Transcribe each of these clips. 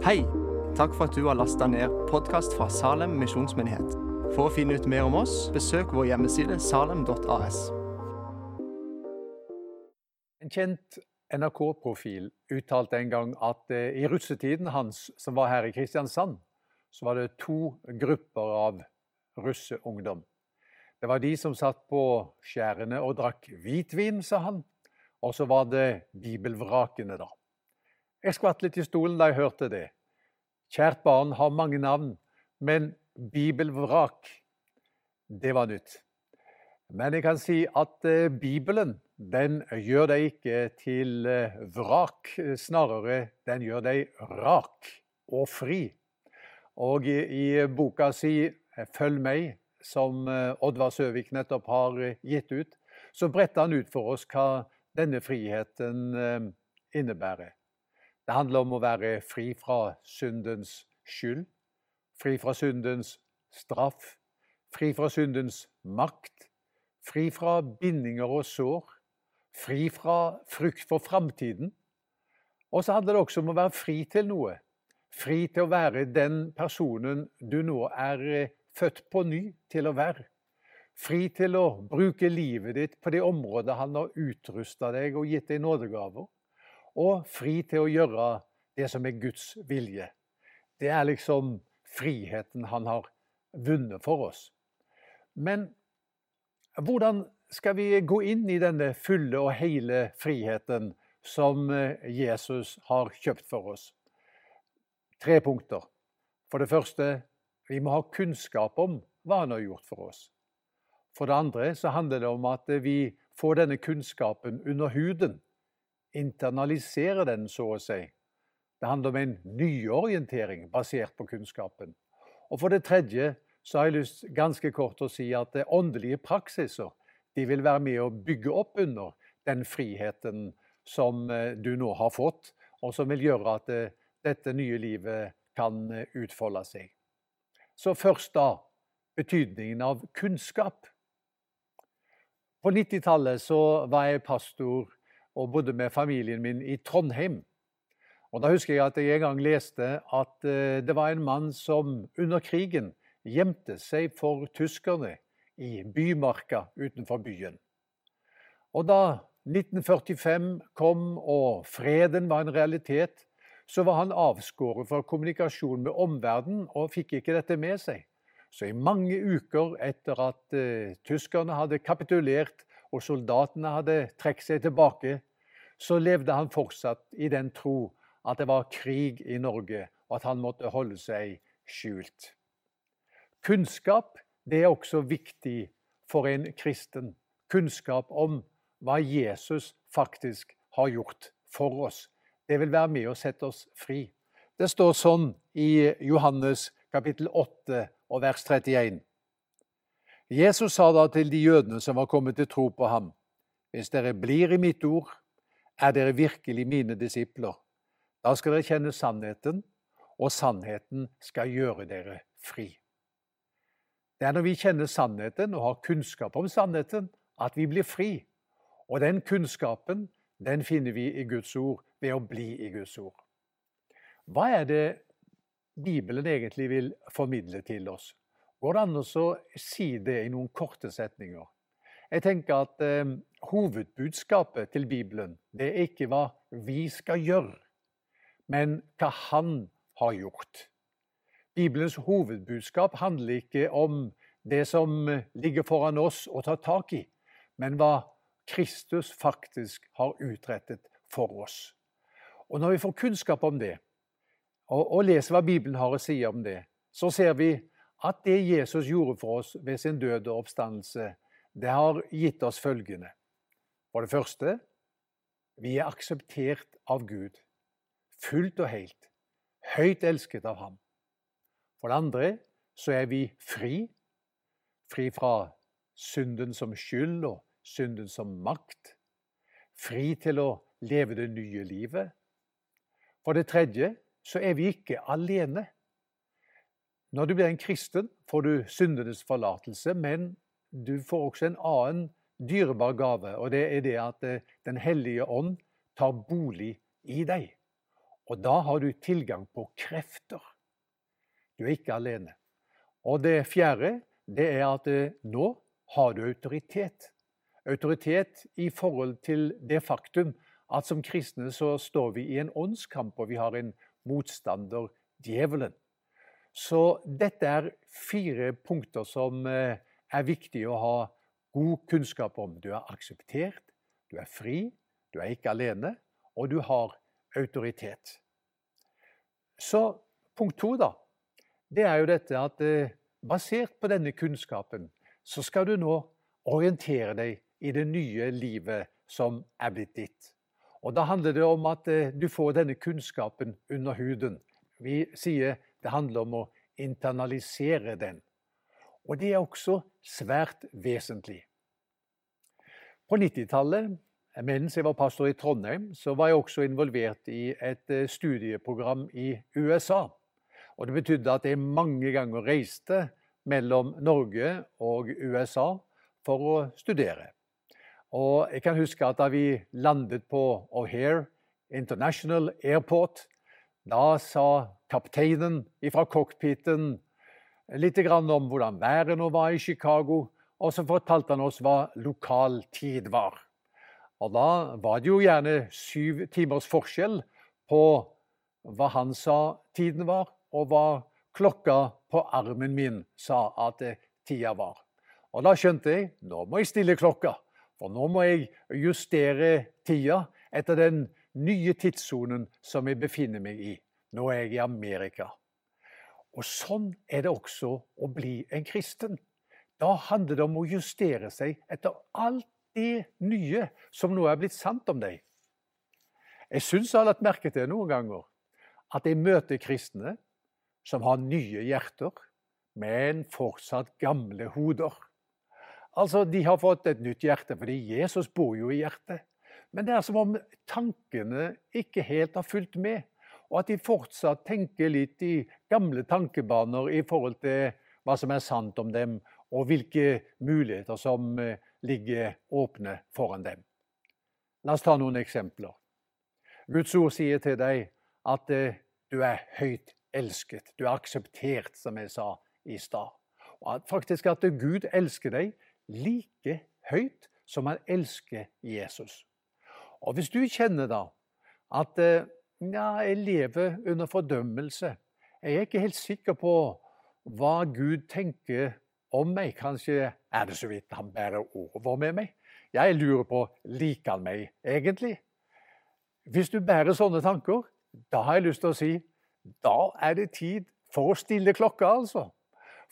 Hei! Takk for at du har lasta ned podkast fra Salem misjonsmyndighet. For å finne ut mer om oss, besøk vår hjemmeside salem.as. En kjent NRK-profil uttalte en gang at eh, i russetiden hans, som var her i Kristiansand, så var det to grupper av russeungdom. Det var de som satt på skjærene og drakk hvitvin, sa han. Og så var det bibelvrakene, da. Jeg skvatt litt i stolen da jeg hørte det. Kjært barn har mange navn, men bibelvrak, det var nytt. Men jeg kan si at eh, Bibelen den gjør deg ikke til eh, vrak. Snarere, den gjør deg rak og fri. Og i, boka si eh, 'Følg meg', som Oddvar Søvik nettopp har gitt ut, så bretter han ut for oss hva denne friheten innebærer. Det handler om å være fri fra syndens skyld, fri fra syndens straff, fri fra syndens makt, fri fra bindinger og sår, fri fra frykt for framtiden. Og så handler det også om å være fri til noe. Fri til å være den personen du nå er eh, født på ny til å være. Fri til å bruke livet ditt på det området han har utrusta deg og gitt deg nådegaver og fri til å gjøre det som er Guds vilje. Det er liksom friheten han har vunnet for oss. Men hvordan skal vi gå inn i denne fulle og hele friheten som eh, Jesus har kjøpt for oss? Tre punkter. For det første, vi må ha kunnskap om hva han har gjort for oss. For det andre så handler det om at vi får denne kunnskapen under huden internalisere den, så å si. Det handler om en nyorientering basert på kunnskapen. Og for det tredje så har jeg lyst ganske kort å si at det åndelige praksiser de vil være med å bygge opp under den friheten som eh, du nå har fått, og som vil gjøre at eh, dette nye livet kan eh, utfolde seg. Så først da betydningen av kunnskap. På 90-tallet så var jeg pastor og bodde med familien min i Trondheim. Og Da husker jeg at jeg en gang leste at eh, det var en mann som under krigen gjemte seg for tyskerne i bymarka utenfor byen. Og da 1945 kom og freden var en realitet, så var han avskåret fra kommunikasjon med omverdenen og fikk ikke dette med seg. Så i mange uker etter at uh, tyskerne hadde kapitulert og soldatene hadde trukket seg tilbake, så levde han fortsatt i den tro at det var krig i Norge, og at han måtte holde seg skjult. Kunnskap det er også viktig for en kristen. Kunnskap om hva Jesus faktisk har gjort for oss. Det vil være med å sette oss fri. Det står sånn i Johannes kapittel 8 og vers 31. Jesus sa da til de jødene som var kommet til tro på ham, hvis dere blir i mitt ord, er dere virkelig mine disipler. Da skal dere kjenne sannheten, og sannheten skal gjøre dere fri. Det er når vi kjenner sannheten og har kunnskap om sannheten, at vi blir fri. Og den kunnskapen den finner vi i Guds ord ved å bli i Guds ord. Hva er det Bibelen egentlig vil formidle til oss? Går det an å si det i noen korte setninger? Jeg tenker at eh, Hovedbudskapet til Bibelen det er ikke hva vi skal gjøre, men hva Han har gjort. Bibelens hovedbudskap handler ikke om det som ligger foran oss å ta tak i, men hva Kristus faktisk har utrettet for oss. Og Når vi får kunnskap om det, og, og leser hva Bibelen har å si om det, så ser vi at det Jesus gjorde for oss ved sin død og oppstandelse, det har gitt oss følgende. For det første vi er akseptert av Gud, fullt og helt, høyt elsket av ham. For det andre så er vi fri, fri fra synden som skyld og synden som makt. Fri til å leve det nye livet. For det tredje så er vi ikke alene. Når du blir en kristen, får du syndenes forlatelse, men du får også en annen dyrebar gave, og det er det at eh, Den hellige ånd tar bolig i deg. Og da har du tilgang på krefter. Du er ikke alene. Og det fjerde det er at eh, nå har du autoritet. Autoritet i forhold til det faktum at som kristne så står vi i en åndskamp, og vi har en motstander, djevelen. Så dette er fire punkter som eh, er viktig å ha god kunnskap om. Du er akseptert, du er fri, du er ikke alene, og du har autoritet. Så punkt to, da, det er jo dette at eh, basert på denne kunnskapen, så skal du nå orientere deg i det nye livet som er blitt ditt. Og Da handler det om at eh, du får denne kunnskapen under huden. Vi sier det handler om å internalisere den. Og det er også svært vesentlig. På 90-tallet, mens jeg var pastor i Trondheim, så var jeg også involvert i et eh, studieprogram i USA. Og Det betydde at jeg mange ganger reiste mellom Norge og USA for å studere. Og jeg kan huske at da vi landet på O'Hare International Airport, da sa kapteinen fra cockpiten litt om hvordan været nå var i Chicago, og så fortalte han oss hva lokal tid var. Og da var det jo gjerne syv timers forskjell på hva han sa tiden var, og hva klokka på armen min sa at tida var. Og da skjønte jeg nå må jeg stille klokka, for nå må jeg justere tida etter den nye tidssonen som jeg befinner meg i. Nå er jeg i Amerika. Og sånn er det også å bli en kristen. Da handler det om å justere seg etter alt det nye som nå er blitt sant om deg. Jeg syns jeg har lagt merke til noen ganger at jeg møter kristne som har nye hjerter, men fortsatt gamle hoder. Altså, De har fått et nytt hjerte fordi Jesus bor jo i hjertet. Men det er som om tankene ikke helt har fulgt med og at de fortsatt tenker litt i gamle tankebaner i forhold til hva som er sant om dem, og hvilke muligheter som eh, ligger åpne foran dem. La oss ta noen eksempler. Guds ord sier til deg at eh, du er høyt elsket. Du er akseptert, som jeg sa i stad. Og at faktisk at Gud elsker deg like høyt som han elsker Jesus. Og hvis du kjenner da at eh, ja, jeg lever under fordømmelse. Jeg er ikke helt sikker på hva Gud tenker om meg. Kanskje er det så vidt han bærer over med meg. Jeg lurer på liker han meg egentlig. Hvis du bærer sånne tanker, da har jeg lyst til å si da er det tid for å stille klokka, altså.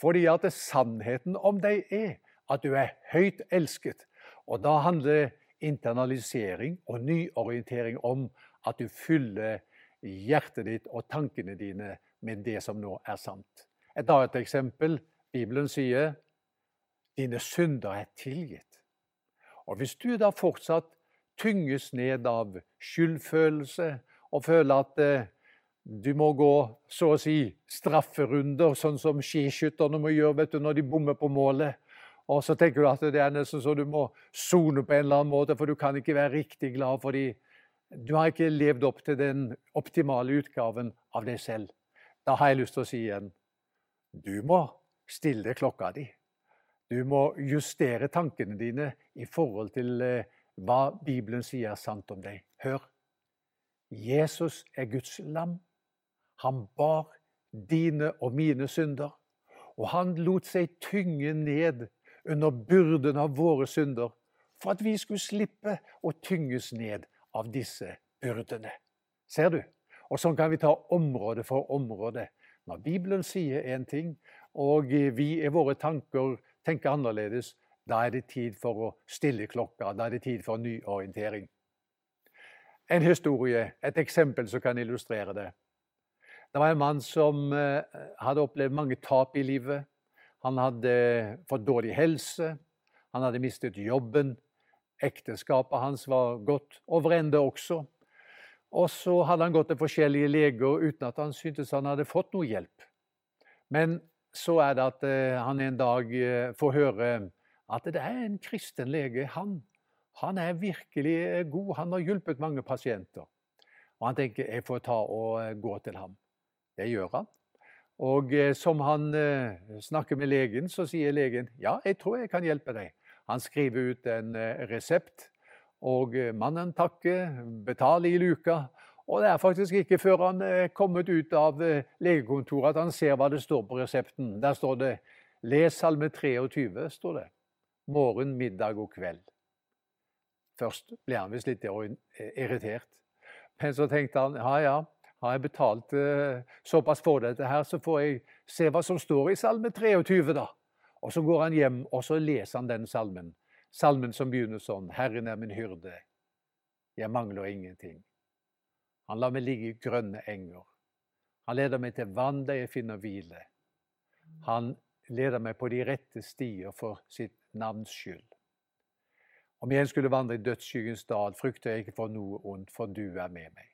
Fordi at sannheten om deg er at du er høyt elsket. Og da handler internalisering og nyorientering om at du fyller hjertet ditt og tankene dine med det som nå er sant. Et annet eksempel. Bibelen sier dine synder er tilgitt. Og Hvis du da fortsatt tynges ned av skyldfølelse og føler at eh, du må gå så å si strafferunder, sånn som skiskytterne må gjøre vet du, når de bommer på målet, og så tenker du at det er nesten så du må sone på en eller annen måte, for du kan ikke være riktig glad fordi du har ikke levd opp til den optimale utgaven av deg selv. Da har jeg lyst til å si igjen du må stille klokka di. Du må justere tankene dine i forhold til eh, hva Bibelen sier er sant om deg. Hør. Jesus er Guds lam. Han bar dine og mine synder. Og han lot seg tynge ned under byrden av våre synder for at vi skulle slippe å tynges ned av disse byrdene. Ser du? Og sånn kan vi ta område for område. Når Bibelen sier én ting, og vi i våre tanker tenker annerledes, da er det tid for å stille klokka. Da er det tid for nyorientering. En historie, et eksempel som kan illustrere det. Det var en mann som eh, hadde opplevd mange tap i livet. Han hadde fått dårlig helse, han hadde mistet jobben, Ekteskapet hans var gått over ende også. Og så hadde han gått til forskjellige leger uten at han syntes han hadde fått noe hjelp. Men så er det at uh, han en dag uh, får høre at det er en kristen lege. Han, han er virkelig eh, god. Han har hjulpet mange pasienter. Og han tenker jeg får ta og gå til ham. Det gjør han. Og som han snakker med legen, så sier legen ja, jeg tror jeg kan hjelpe deg. Han skriver ut en resept, og mannen takker, betaler i luka. Og det er faktisk ikke før han er kommet ut av legekontoret at han ser hva det står på resepten. Der står det 'Les salme 23', står det. Morgen, middag og kveld. Først ble han visst litt irritert. Men så tenkte han ja ja, har jeg betalt uh, såpass for dette her, så får jeg se hva som står i salme 23, da. Og så går han hjem og så leser han den salmen. Salmen som begynner sånn Herren er min hyrde, jeg mangler ingenting. Han lar meg ligge i grønne enger. Han leder meg til vann der jeg finner hvile. Han leder meg på de rette stier for sitt navns skyld. Om jeg skulle vandre i dødsskyggens dal, frykter jeg ikke for noe ondt, for du er med meg.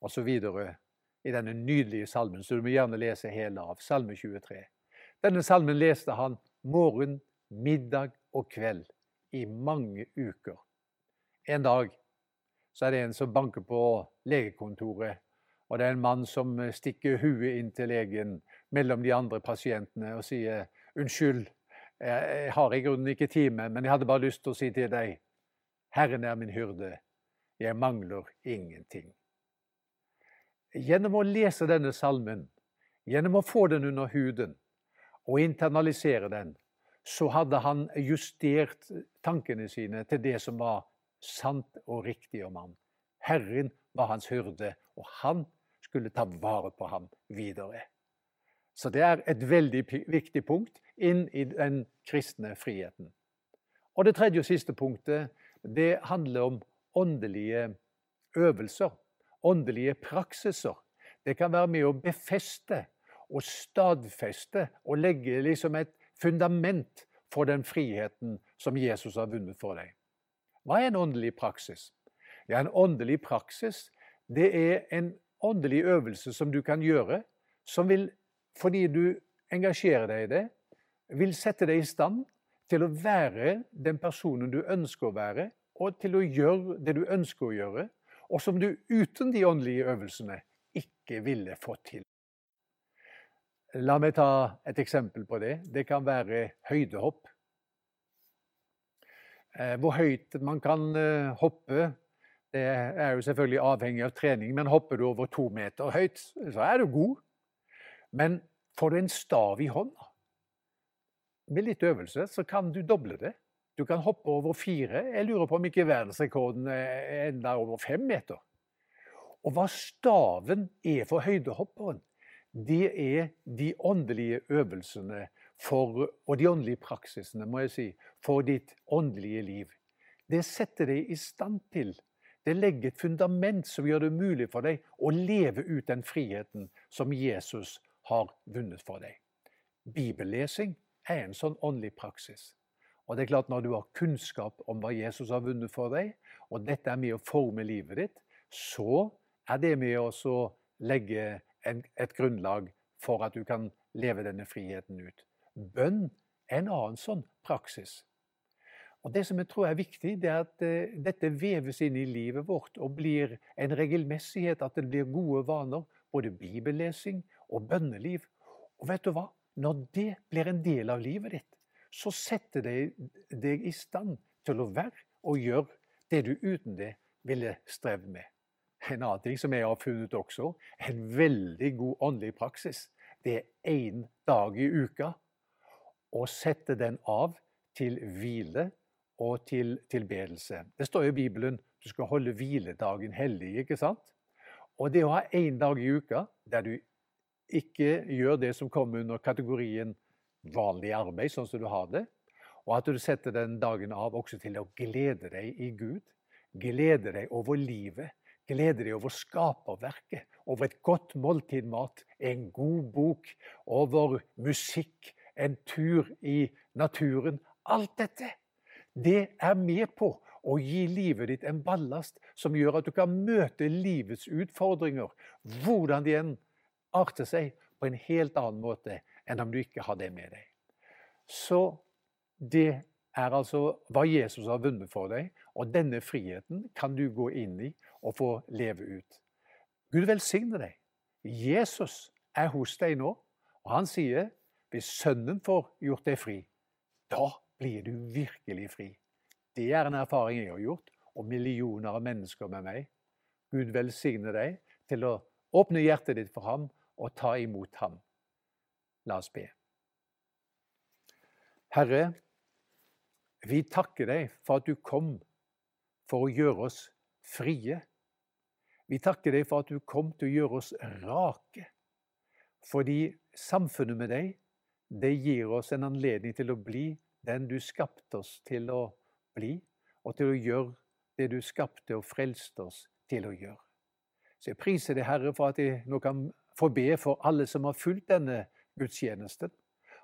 Og så videre i denne nydelige salmen, så du må gjerne lese hele av, salme 23. Denne salmen leste han morgen, middag og kveld i mange uker. En dag så er det en som banker på legekontoret, og det er en mann som stikker huet inn til legen mellom de andre pasientene og sier 'Unnskyld, jeg har i grunnen ikke time, men jeg hadde bare lyst til å si til deg Herren er min hyrde, jeg mangler ingenting. Gjennom å lese denne salmen, gjennom å få den under huden og internalisere den, så hadde han justert tankene sine til det som var sant og riktig om ham. Herren var hans hyrde, og han skulle ta vare på ham videre. Så det er et veldig viktig punkt inn i den kristne friheten. Og det tredje og siste punktet det handler om åndelige øvelser, åndelige praksiser. Det kan være med å befeste og stadfeste og legge liksom et fundament for den friheten som Jesus har vunnet for deg. Hva er en åndelig praksis? Ja, En åndelig praksis det er en åndelig øvelse som du kan gjøre, som vil fordi du engasjerer deg i det, vil sette deg i stand til å være den personen du ønsker å være, og til å gjøre det du ønsker å gjøre, og som du uten de åndelige øvelsene ikke ville fått til. La meg ta et eksempel på det. Det kan være høydehopp. Eh, hvor høyt man kan eh, hoppe, det er jo selvfølgelig avhengig av trening. Men hopper du over to meter høyt, så er du god. Men får du en stav i hånda, med litt øvelse, så kan du doble det. Du kan hoppe over fire. Jeg lurer på om ikke verdensrekorden er enda over fem meter. Og hva staven er for høydehopperen, det er de åndelige øvelsene for, og de åndelige praksisene må jeg si, for ditt åndelige liv. Det setter deg i stand til. Det legger et fundament som gjør det mulig for deg å leve ut den friheten som Jesus har vunnet for deg. Bibellesing er en sånn åndelig praksis. Og det er klart Når du har kunnskap om hva Jesus har vunnet for deg, og dette er med å forme livet ditt, så er det med å legge en, et grunnlag for at du kan leve denne friheten ut. Bønn er en annen sånn praksis. Og Det som jeg tror er viktig, det er at uh, dette veves inn i livet vårt og blir en regelmessighet, at det blir gode vaner. Både bibellesing og bønneliv. Og vet du hva? Når det blir en del av livet ditt, så setter det deg i stand til å være og gjøre det du uten det ville strevd med. En annen ting som jeg har funnet også, en veldig god åndelig praksis, det er én dag i uka å sette den av til hvile og til tilbedelse. Det står i Bibelen du skal holde hviledagen hellig. ikke sant? Og det å ha én dag i uka der du ikke gjør det som kommer under kategorien vanlig arbeid, sånn som du har det, og at du setter den dagen av også til å glede deg i Gud. Glede deg over livet. Glede deg over skaperverket, over et godt måltid mat, en god bok, over musikk, en tur i naturen. Alt dette, det er med på å gi livet ditt en ballast som gjør at du kan møte livets utfordringer, hvordan de enn arter seg på en helt annen måte enn om du ikke har det med deg. Så det er altså hva Jesus har vunnet for deg, og denne friheten kan du gå inn i og få leve ut. Gud velsigne deg. Jesus er hos deg nå, og han sier hvis Sønnen får gjort deg fri, da blir du virkelig fri. Det er en erfaring jeg har gjort, og millioner av mennesker med meg. Gud velsigne deg til å åpne hjertet ditt for ham og ta imot ham. La oss be. Herre, vi takker deg for at du kom for å gjøre oss frie. Vi takker deg for at du kom til å gjøre oss rake. Fordi samfunnet med deg, det gir oss en anledning til å bli den du skapte oss til å bli, og til å gjøre det du skapte og frelste oss til å gjøre. Så jeg priser deg, Herre, for at jeg nå kan få be for alle som har fulgt denne gudstjenesten,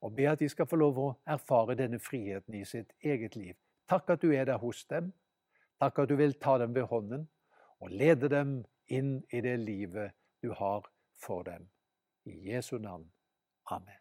og be at de skal få lov å erfare denne friheten i sitt eget liv. Takk at du er der hos dem. Takk at du vil ta dem ved hånden og lede dem inn i det livet du har for dem. I Jesu navn. Amen.